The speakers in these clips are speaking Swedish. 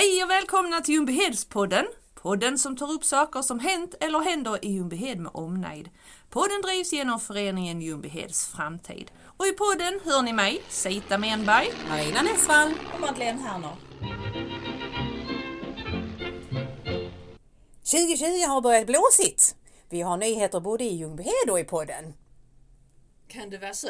Hej och välkomna till Ljungbyhedspodden. Podden som tar upp saker som hänt eller händer i Ljungbyhed med omnejd. Podden drivs genom föreningen Ljungbyheds framtid. Och i podden hör ni mig, Sita Menberg. Marina Nessvall. och Madeleine Herner. 2020 har börjat blåsigt. Vi har nyheter både i Ljungbyhed och i podden. Kan det vara så?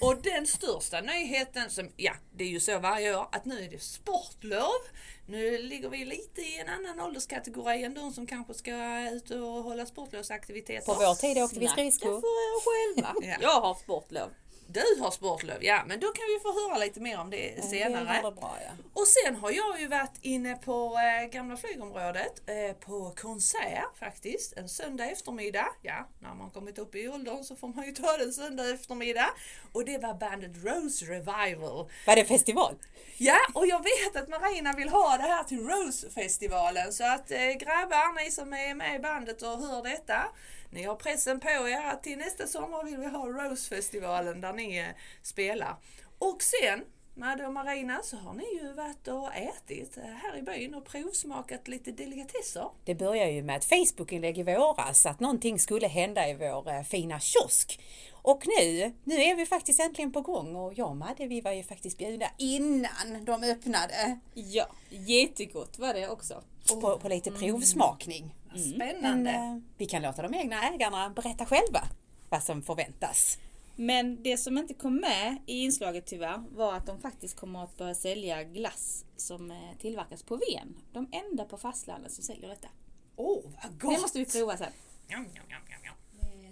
Och den största nyheten, som, ja det är ju så varje år, att nu är det sportlov. Nu ligger vi lite i en annan ålderskategori än de som kanske ska ut och hålla sportlovsaktiviteter. På vår tid åkte vi skridskor. för er själva. Ja. Jag har sportlov. Du har sportlov, ja men då kan vi få höra lite mer om det Det senare. går bra, ja. Och sen har jag ju varit inne på eh, gamla flygområdet eh, på konsert faktiskt en söndag eftermiddag. Ja, när man kommit upp i åldern så får man ju ta den söndag eftermiddag. Och det var bandet Rose Revival. Var det festival? Ja, och jag vet att Marina vill ha det här till Rose-festivalen så att eh, grabbar, ni som är med i bandet och hör detta, ni har pressen på er att till nästa sommar vill vi ha Rose-festivalen där ni eh, spelar. Och sen Madde och Marina så har ni ju varit och ätit eh, här i byn och provsmakat lite delikatesser. Det började ju med ett Facebookinlägg i våras att någonting skulle hända i vår eh, fina kiosk. Och nu, nu är vi faktiskt äntligen på gång och jag och Madde vi var ju faktiskt bjudna innan de öppnade Ja, jättegott var det också. på, på lite provsmakning. Men Spännande! eh, vi kan låta de egna ägarna berätta själva vad som förväntas. Men det som inte kom med i inslaget tyvärr var att de faktiskt kommer att börja sälja glass som eh, tillverkas på Ven. De enda på fastlandet som säljer detta. Åh, vad gott! Det måste vi prova sen. Njam.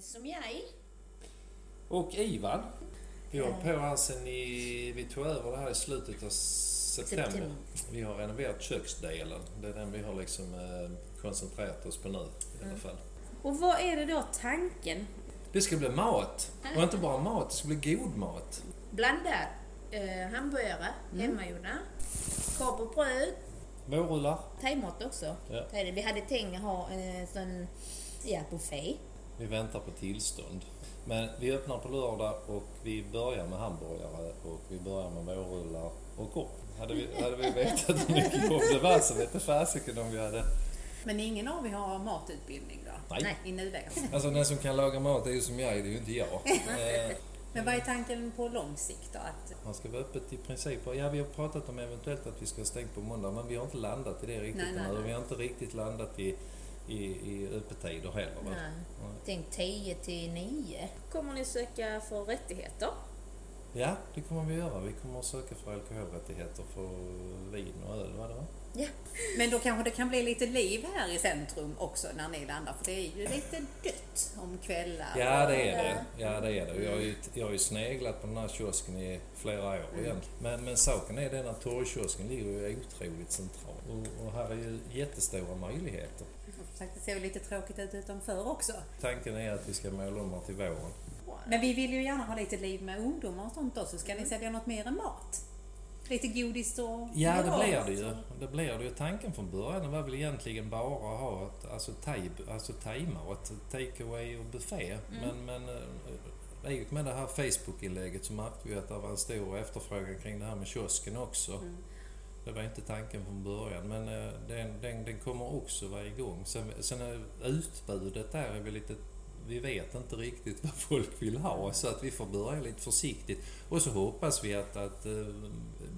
Som jag. Och Ivan. Vi har på här sen i, vi tog över det här i slutet av september. September. Vi har renoverat köksdelen. Det är den vi har liksom eh, koncentrerat oss på nu i alla fall. Och vad är det då tanken? Det ska bli mat. Och inte bara mat, det ska bli god mat. Blandad eh, hamburgare, hemmagjorda, korv och bröd, Vårrullar. thaimat också. Ja. Vi hade tänkt att ha en sån ja, buffé. Vi väntar på tillstånd. Men vi öppnar på lördag och vi börjar med hamburgare och vi börjar med vårrullar och korv. Hade vi, hade vi vetat hur mycket korv det var så vete fasiken om vi hade... Men ingen av er har matutbildning då? Nej. I nuläget. Alltså den som kan laga mat är ju som jag, det är ju inte jag. Men vad är tanken på lång sikt då? Att, Man ska vara öppet i princip. Ja, vi har pratat om eventuellt att vi ska ha stängt på måndag, men vi har inte landat i det riktigt Nej, nej, nej. Vi har inte riktigt landat i, i, i öppettider heller. Nej. Tänk 10 till 9. Kommer ni söka för rättigheter? Ja, det kommer vi göra. Vi kommer att söka för alkoholrättigheter för vin och öl, var det va? Ja. men då kanske det kan bli lite liv här i centrum också när ni landar för det är ju lite dött om kvällar. Ja, det är det. Ja, det är det. Jag har ju, jag har ju sneglat på den här kiosken i flera år egentligen. Men, men saken är den att torgkiosken ligger ju otroligt centralt. Och, och här är ju jättestora möjligheter. Det ser ju lite tråkigt ut utanför också. Tanken är att vi ska måla om här till våren. Men vi vill ju gärna ha lite liv med ungdomar och sånt också. Ska ni sälja något mer än mat? Lite godis och... Ja, det blir det ju. Det blir det ju. Tanken från början var väl egentligen bara att ha ett, alltså, thai, alltså thaimat, take away och buffé. Men, men eh, i och med det här Facebook-inlägget så märkte vi att det var en stor efterfrågan kring det här med kiosken också. Det var inte tanken från början, men eh, den, den, den kommer också vara igång. Sen, sen utbudet där är väl lite vi vet inte riktigt vad folk vill ha så att vi får börja lite försiktigt. Och så hoppas vi att, att eh,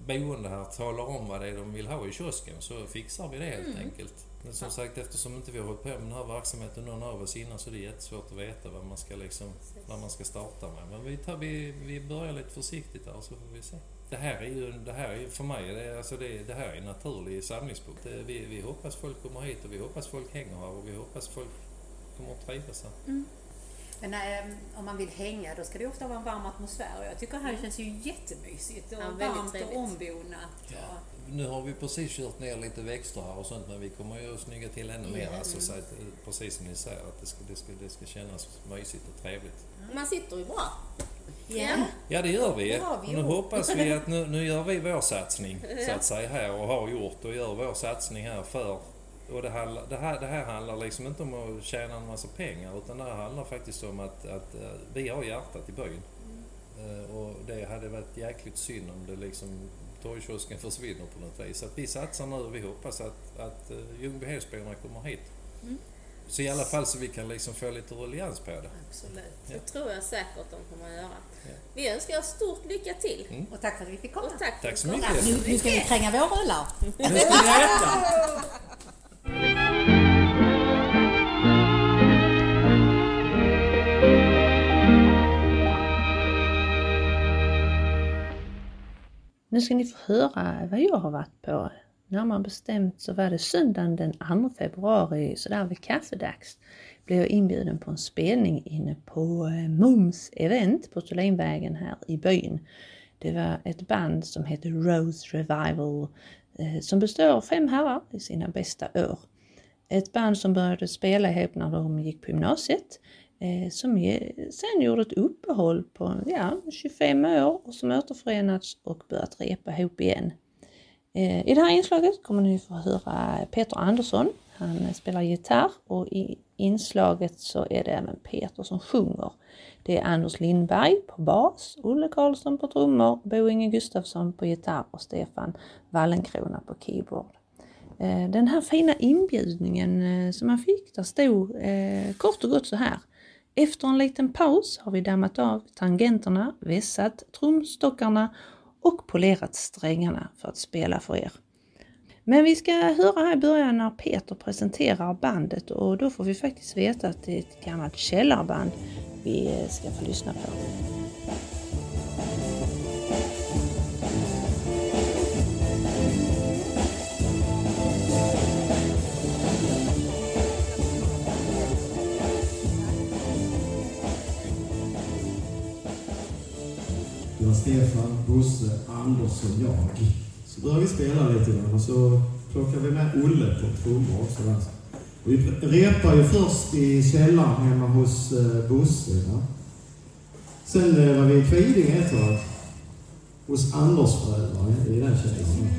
boende här talar om vad det är de vill ha i kiosken så fixar vi det helt enkelt. Men som sagt eftersom inte vi har hållit på med den här verksamheten någon av oss innan så är det jättesvårt att veta vad man ska, liksom, vad man ska starta med. Men vi, tar, vi, vi börjar lite försiktigt där så får vi se. Det här är ju, det här är för mig, det, är- alltså det, det här är en naturlig samlingspunkt. Vi, vi hoppas folk kommer hit och vi hoppas folk hänger här och vi hoppas folk kommer att trivas här. Men eh, om man vill hänga då ska det ofta vara en varm atmosfär och jag tycker här känns ju jättemysigt och Ja, väldigt varmt trevligt. och ombonat. Och, Nu har vi precis kört ner lite växter här och sånt men vi kommer ju att snygga till ännu mer. Alltså, så att, eh, precis som ni säger, att det ska, det, ska, det ska kännas mysigt och trevligt. Man sitter ju bra. Ja. Ja, det gör vi. Det vi nu hoppas vi att nu, nu gör vi vår satsning så att säga här och har gjort och gör vår satsning här för och det, handlar, det, här, det här handlar liksom inte om att tjäna en massa pengar utan det här handlar faktiskt om att, att eh, vi har hjärtat i byn. Eh, Och det hade varit jäkligt synd om det liksom torgkiosken försvinner på något vis. Så att vi satsar nu och vi hoppas att, att uh, Ljungbyhedsborna kommer hit. Så i alla fall så vi kan liksom få lite ruljans på det. Absolut. Ja. Det tror jag säkert de kommer att göra. Ja. Vi önskar er stort lycka till. Och tack för att vi fick komma. Och tack, Tack så mycket. Nu, nu ska vi kränga våra rullar. Nu ska ni äta! Nu ska ni få höra vad jag har varit på. Närmare bestämt så var det söndagen den 2 februari, så där vid kaffedags, blev jag inbjuden på en spelning inne på eh, Mums event på Solinvägen här i byn. Det var ett band som hette Rose Revival eh, som består av fem herrar i sina bästa år. Ett band som började spela ihop när de gick på gymnasiet Eh, som sen gjorde ett uppehåll på ja, 25 år och som återförenats och börjat repa ihop igen. Eh, I det här inslaget kommer ni få höra Peter Andersson. Han spelar gitarr och i inslaget så är det även Peter som sjunger. Det är Anders Lindberg på bas, Olle Karlsson på trummor, Bo Inge Gustafsson på gitarr och Stefan Wallenkrona på keyboard. Eh, den här fina inbjudningen eh, som man fick, där stod kort och gott så här. Efter en liten paus har vi dammat av tangenterna, vässat trumstockarna och polerat strängarna för att spela för er. Men vi ska höra här i början när Peter presenterar bandet och då får vi faktiskt veta att det är ett gammalt källarband vi ska få lyssna på. Det Stefan, Bosse, Anders och jag. Så började vi spela lite grann och så plockade vi med Olle på trummor också. Där. Vi repade ju först i källaren hemma hos eh, Bosse. Ja. Sen eh, var vi i Kvidinge ett tag. Hos Anders föräldrar i den källaren.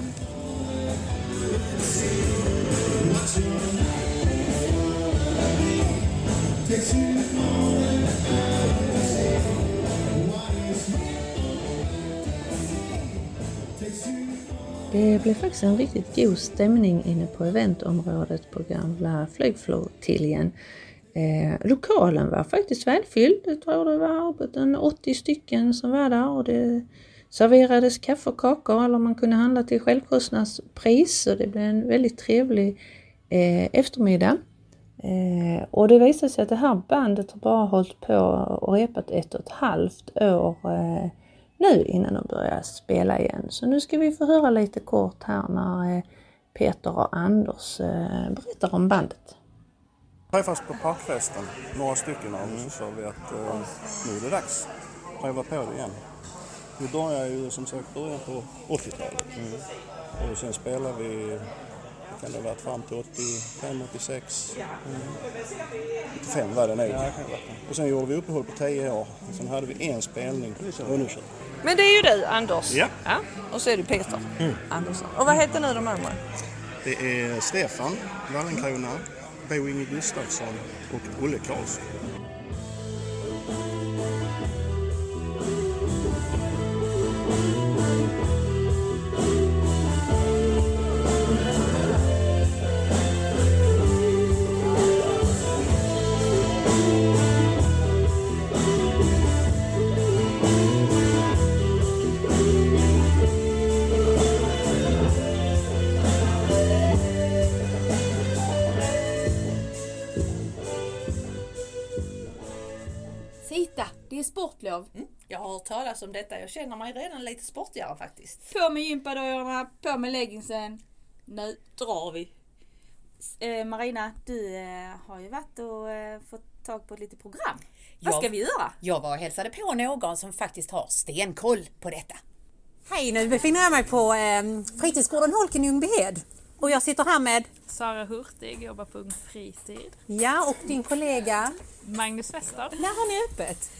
Det blev faktiskt en riktigt god stämning inne på eventområdet på gamla flygflottiljen. Eh, lokalen var faktiskt välfylld. Jag tror det var uppåt 80 stycken som var där och det serverades kaffe och kakor eller man kunde handla till självkostnadspris och det blev en väldigt trevlig eh, eftermiddag. Eh, och det visade sig att det här bandet har bara hållit på och repat ett och ett halvt år eh, nu innan de börjar spela igen. Så nu ska vi få höra lite kort här när eh, Peter och Anders eh, berättar om bandet. träffas på parkfesten, några stycken av oss, och så sa vi att eh, nu är det dags. Pröva på det igen. Vi började ju som sagt början på 80-talet. Och sen spelade vi, kan det ha varit, fram till 85, 86. 85 var det nog. Och sen gjorde vi uppehåll på 10 år. Och sen hade vi en spelning vi. Men det är ju du Anders. Ja. Och så är du Peter Andersson. Och vad heter nu de andra? Det är Stefan Wallenkrona, Bo Inge Gustafsson och Olle Karlsson. Sportlov. Jag har hört talas om detta. Jag känner mig redan lite sportigare faktiskt. På med gympadojorna, på med leggingsen. Nu drar vi. Eh, Marina, du eh, har ju varit och eh, fått tag på lite program. Vad ska vi göra? Jag var och hälsade på någon som faktiskt har stenkoll på detta. Hej, nu befinner jag mig på eh, fritidsgården Holken i Ljungbyhed. Och jag sitter här med, Sara Hurtig jobbar på Ung Fritid. ja, och din kollega. Magnus Wester. När har ni öppet?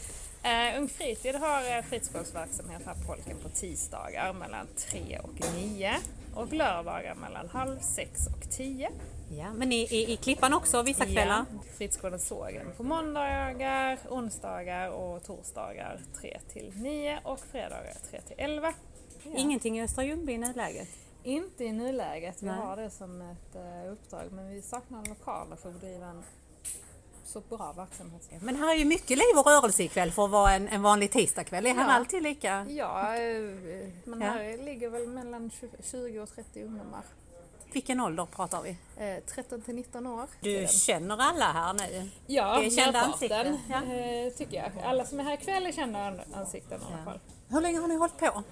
Eh, Ung Fritid har eh, fritidsgårdsverksamhet här på Polken på tisdagar mellan 3 och 9 och lördagar mellan halv 6 och 10. Ja, men i, i, i Klippan också vissa kvällar. Ja, Fritidsgården Sågen på måndagar, onsdagar och torsdagar 3 till 9 och fredagar 3 till 11. Ingenting i Östra Ljungby i nuläget? Inte i nuläget. Vi Nej. har det som ett eh, uppdrag men vi saknar lokaler för att bedriva en så bra verksamhet. Men här är ju mycket liv och rörelse ikväll för att vara en, en vanlig tisdagkväll. Är här Ja. alltid lika? Ja, eh, men Ja. här ligger väl mellan 20 och 30 ungdomar. Vilken ålder pratar vi? Eh, 13 till 19 år. Du känner alla här nu? Ja, Det är kända ansikten, ja. eh, tycker jag. Alla som är här ikväll an- ansikten i alla fall. Hur länge har ni hållit på?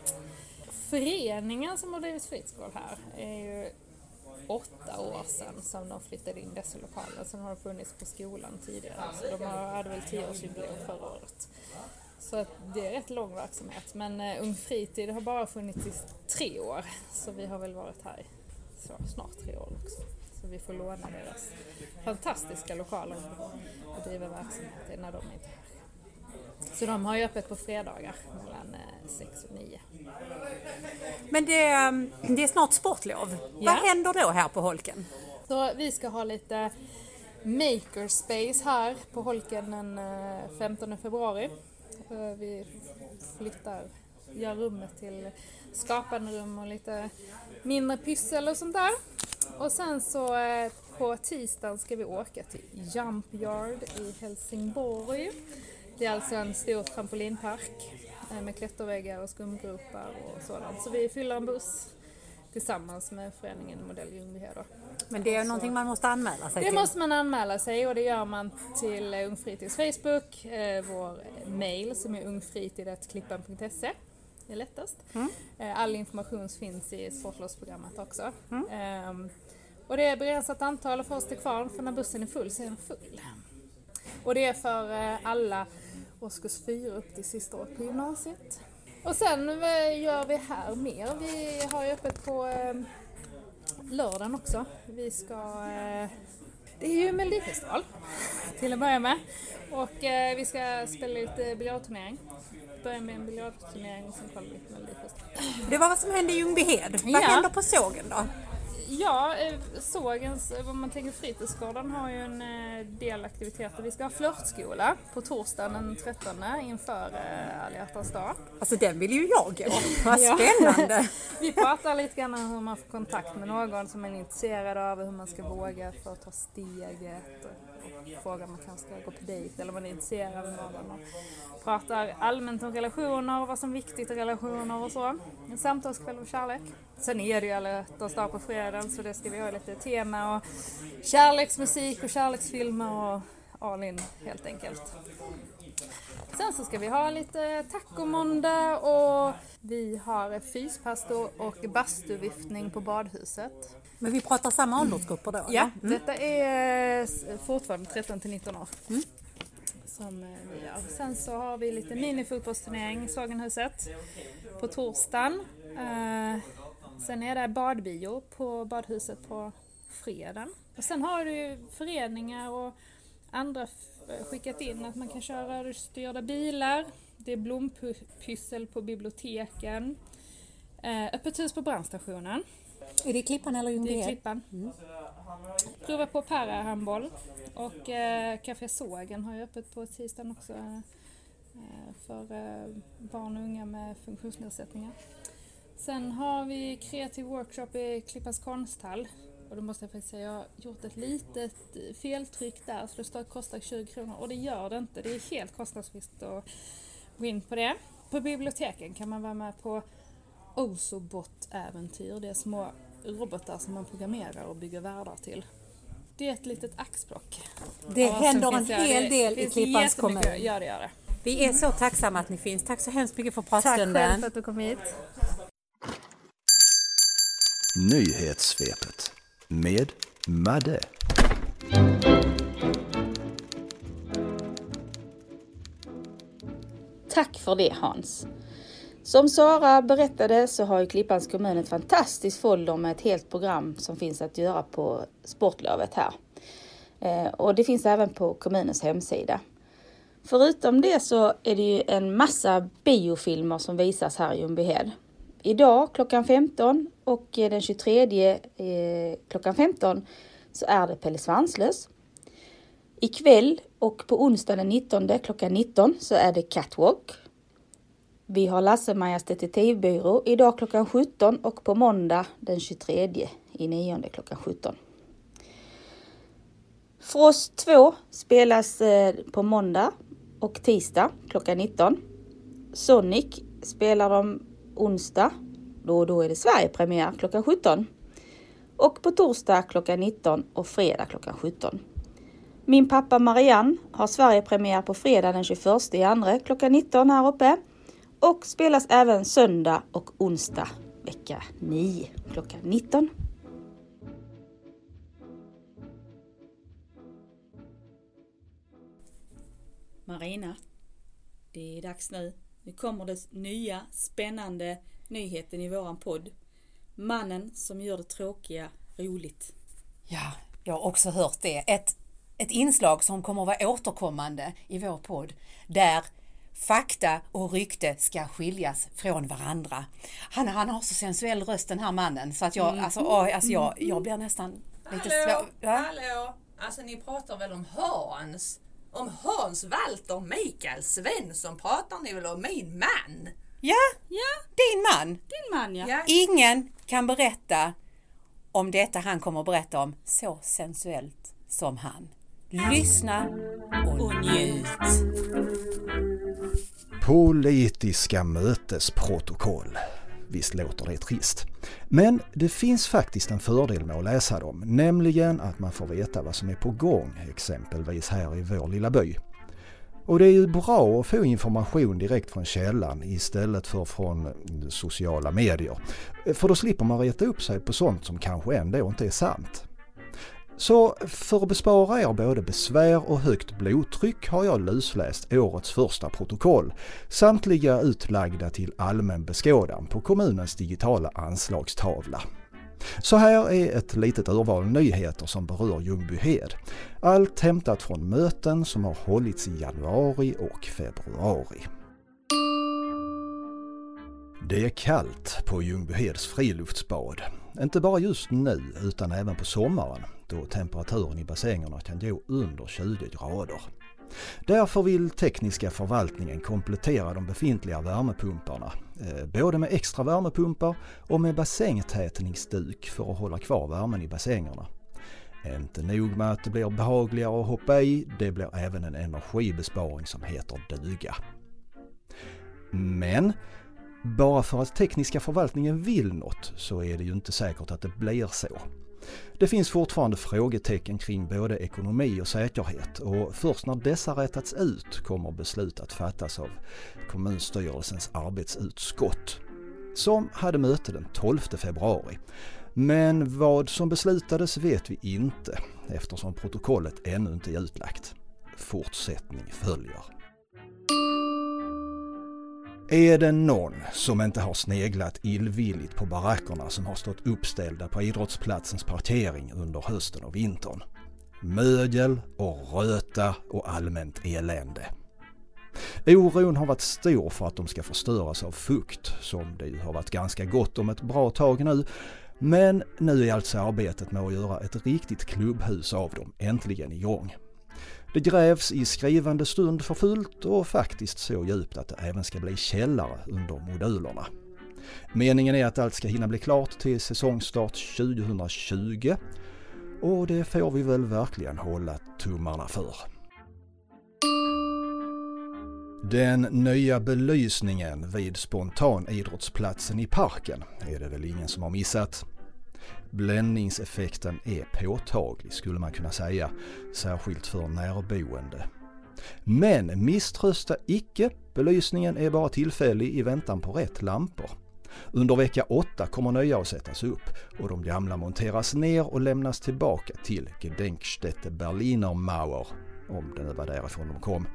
Föreningen som har drivit fritidsgård här är ju åtta år sedan som de flyttade in dessa lokaler. Sen har de funnits på skolan tidigare. Så de hade väl tioårsjubileum förra året. Så att det är rätt lång verksamhet. Men eh, Ung Fritid har bara funnits i tre år. Så vi har väl varit här i så, snart tre år också. Så vi får låna deras fantastiska lokaler och driva verksamhet i när de inte är här. Så de har ju öppet på fredagar mellan eh, sex och nio. Men det, um, det är snart sportlov. Ja. Vad händer då här på Holken? Så vi ska ha lite makerspace här på Holken den eh, 15 februari. Eh, Vi flyttar, gör rummet till skapande rum och lite mindre pyssel och sånt där. Och sen så eh, på tisdagen ska vi åka till Jump Yard i Helsingborg. Det är alltså en stor trampolinpark eh, med klätterväggar och skumgropar och sådant. Så vi fyller en buss tillsammans med föreningen Modell Ljungbyhed. Men det är någonting man måste anmäla sig Det till. måste man anmäla sig och det gör man till eh, Ung Fritids Facebook, eh, vår mail som är ungfritid.klippan.se. Det är lättast. Eh, All information finns i sportlovsprogrammet också. Ehm, och det är begränsat antal och först är kvar för när bussen är full så är den full. Och det är för eh, alla årskurs 4 upp till sista året på gymnasiet. Och sen gör vi här mer. Vi har ju öppet på eh, lördagen också. Vi ska... Eh, det är ju Melodifestival till att börja med. Och eh, vi ska spela lite biljardturnering. Börja med en biljardturnering och sen kolla lite Melodifestival. Det var vad som hände i Ljungbyhed. Vad Ja. händer på sågen då? Ja, eh, sågens, eh, om man tänker fritidsgården har ju en eh, del aktiviteter. Vi ska ha flörtskola på torsdagen den 13 inför alla hjärtans dag. Alltså den vill ju jag gå. Vad spännande! Vi pratar lite grann om hur man får kontakt med någon som man är intresserad av, hur man ska våga för att ta steget och, frågar om man kanske ska gå på dejt eller om man är intresserad av någon. Och pratar allmänt om relationer och vad som är viktigt i relationer och så. En samtalskväll om kärlek. Sen är det ju alla hjärtans dag på fredagen så det ska vi ha lite tema och kärleksmusik och kärleksfilmer och all in helt enkelt. Sen så ska vi ha lite tacomåndag och vi har fyspastor och bastuviftning på badhuset. Men vi pratar samma åldersgrupper då? Ja, eller? detta är fortfarande 13 till 19 år. Som eh, vi gör. Sen så har vi lite minifotbollsturnering i Sågenhuset på torsdagen. Eh, Sen är det badbio på badhuset på fredagen. Och sen har du föreningar och andra skickat in att man kan köra rörstyrda bilar. Det är blompyssel på biblioteken. Eh, Öppet hus på brandstationen. Är det Klippan eller Det är Ljungbyhed? Klippan. Prova på parahandboll. Och eh, Café Sågen har ju öppet på tisdagen också eh, för eh, barn och unga med funktionsnedsättningar. Sen har vi kreativ workshop i Klippans konsthall. Och då måste jag faktiskt säga, jag har gjort ett litet feltryck där så det står att kostar 20 kronor och det gör det inte. Det är helt kostnadsfritt att gå in på det. På biblioteken kan man vara med på Osobot-äventyr. Det är små robotar som man programmerar och bygger världar till. Det är ett litet axplock. Det Ja, händer en hel det del i Klippans kommun. Ja, det gör det. Vi är så tacksamma att ni finns. Tack så hemskt mycket för Tack själv pratstunden. för att du kom hit. Nyhetssvepet med Madde. Tack för det Hans. Som Sara berättade så har ju Klippans kommun ett fantastiskt folder med ett helt program som finns att göra på sportlovet här. Eh, och det finns även på kommunens hemsida. Förutom det så är det ju en massa biofilmer som visas här i Ljungbyhed. Idag klockan 15 och eh, den 23 eh, klockan 15 så är det Pelle Svanslös. Ikväll och på onsdag den 19 klockan 19 så är det Catwalk. Vi har Lasse-Majas detektivbyrå idag klockan 17 och på måndag den 23 i nionde klockan 17. Frost 2 spelas eh, på måndag och tisdag klockan 19. Sonic spelar de onsdag, då, och då är det Sverigepremiär klockan 17. Och på torsdag klockan 19 och fredag klockan 17. Min pappa Marianne har Sverigepremiär på fredag den 21 i andra klockan 19 här uppe. Och spelas även söndag och onsdag vecka 9 klockan 19. Marina, det är dags nu. Nu kommer det nya spännande nyheten i våran podd. Mannen som gör det tråkiga roligt. Ja, jag har också hört det. Ett, ett inslag som kommer att vara återkommande i vår podd där fakta och rykte ska skiljas från varandra. Han, han har så sensuell röst den här mannen så att jag, Mm. alltså, åh, alltså jag, jag blir nästan lite Hallå, svår. Ja. hallå! Alltså ni pratar väl om Hans? Om Hans Walter Mikael Svensson pratar ni väl om min man? Ja, ja, din man. Din man ja. Ja. Ingen kan berätta om detta han kommer att berätta om så sensuellt som han. Lyssna och njut. Politiska mötesprotokoll. Visst låter det trist. Men det finns faktiskt en fördel med att läsa dem, nämligen att man får veta vad som är på gång, exempelvis här i vår lilla by. Och det är ju bra att få information direkt från källan istället för från sociala medier. För då slipper man reta upp sig på sånt som kanske ändå inte är sant. Så för att bespara er både besvär och högt blodtryck har jag lusläst årets första protokoll, samtliga utlagda till allmän beskådan på kommunens digitala anslagstavla. Så här är ett litet urval nyheter som berör Ljungbyhed. Allt hämtat från möten som har hållits i januari och februari. Det är kallt på Ljungbyheds friluftsbad. Inte bara just nu utan även på sommaren då temperaturen i bassängerna kan gå under 20 grader. Därför vill tekniska förvaltningen komplettera de befintliga värmepumparna, eh, både med extra värmepumpar och med bassängtätningsduk för att hålla kvar värmen i bassängerna. Inte nog med att det blir behagligare att hoppa i, det blir även en energibesparing som heter duga. Men bara för att tekniska förvaltningen vill något så är det ju inte säkert att det blir så. Det finns fortfarande frågetecken kring både ekonomi och säkerhet och först när dessa rättats ut kommer beslut att fattas av kommunstyrelsens arbetsutskott som hade möte den 12 februari. Men vad som beslutades vet vi inte eftersom protokollet ännu inte är utlagt. Fortsättning följer. Är det någon som inte har sneglat illvilligt på barackerna som har stått uppställda på idrottsplatsens parkering under hösten och vintern? Mögel och röta och allmänt elände. Oron har varit stor för att de ska förstöras av fukt, som det ju har varit ganska gott om ett bra tag nu. Men nu är alltså arbetet med att göra ett riktigt klubbhus av dem äntligen igång. Det grävs i skrivande stund för fullt och faktiskt så djupt att det även ska bli källare under modulerna. Meningen är att allt ska hinna bli klart till säsongstart 2020 och det får vi väl verkligen hålla tummarna för. Den nya belysningen vid spontanidrottsplatsen i parken är det väl ingen som har missat. Bländningseffekten är påtaglig skulle man kunna säga, särskilt för närboende. Men misströsta icke, belysningen är bara tillfällig i väntan på rätt lampor. Under vecka 8 kommer nya att sättas upp och de gamla monteras ner och lämnas tillbaka till Gedenkstätte Berliner Mauer, om det nu var därifrån de kom.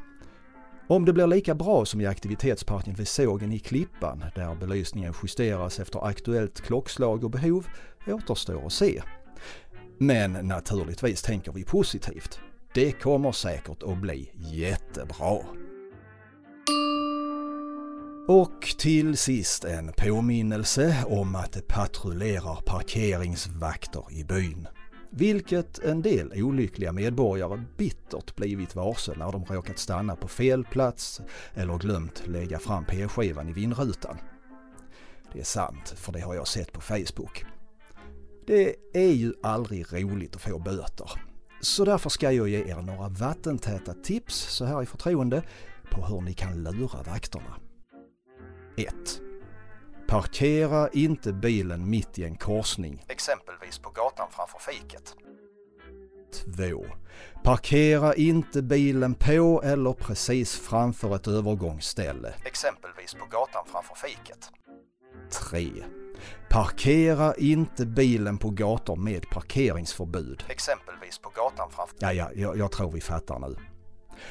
Om det blir lika bra som i aktivitetsparken vid sågen i Klippan där belysningen justeras efter aktuellt klockslag och behov återstår att se. Men naturligtvis tänker vi positivt. Det kommer säkert att bli jättebra. Och till sist en påminnelse om att det patrullerar parkeringsvakter i byn. Vilket en del olyckliga medborgare bittert blivit varse när de råkat stanna på fel plats eller glömt lägga fram p-skivan i vindrutan. Det är sant, för det har jag sett på Facebook. Det är ju aldrig roligt att få böter. Så därför ska jag ge er några vattentäta tips så här i förtroende på hur ni kan lura vakterna. 1. Parkera inte bilen mitt i en korsning, exempelvis på gatan framför fiket. 2. Parkera inte bilen på eller precis framför ett övergångsställe, exempelvis på gatan framför fiket. 3. Parkera inte bilen på gator med parkeringsförbud, exempelvis på gatan framför... Ja, ja, jag, jag tror vi fattar nu.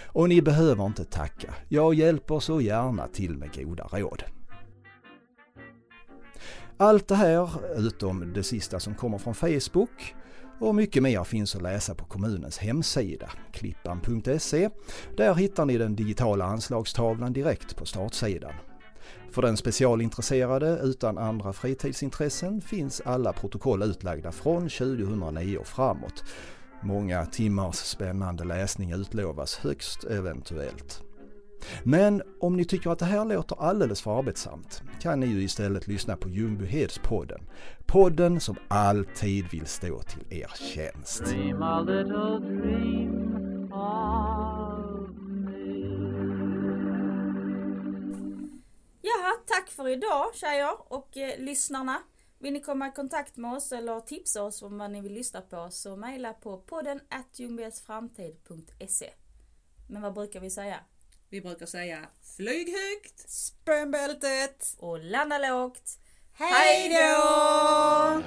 Och ni behöver inte tacka. Jag hjälper så gärna till med goda råd. Allt det här, utom det sista som kommer från Facebook, och mycket mer finns att läsa på kommunens hemsida, klippan.se. Där hittar ni den digitala anslagstavlan direkt på startsidan. För den specialintresserade utan andra fritidsintressen finns alla protokoll utlagda från 2009 och framåt. Många timmars spännande läsning utlovas högst eventuellt. Men om ni tycker att det här låter alldeles för arbetsamt kan ni ju istället lyssna på Ljungbyheds-podden. Podden som alltid vill stå till er tjänst. Dream a little dream of Jaha, tack för idag tjejer och eh, lyssnarna. Vill ni komma i kontakt med oss eller tipsa oss om vad ni vill lyssna på så mejla på podden ljungbyhetsframtid.se. Men vad brukar vi säga? Vi brukar säga flyg högt, spänn bältet och landa lågt. Hej då!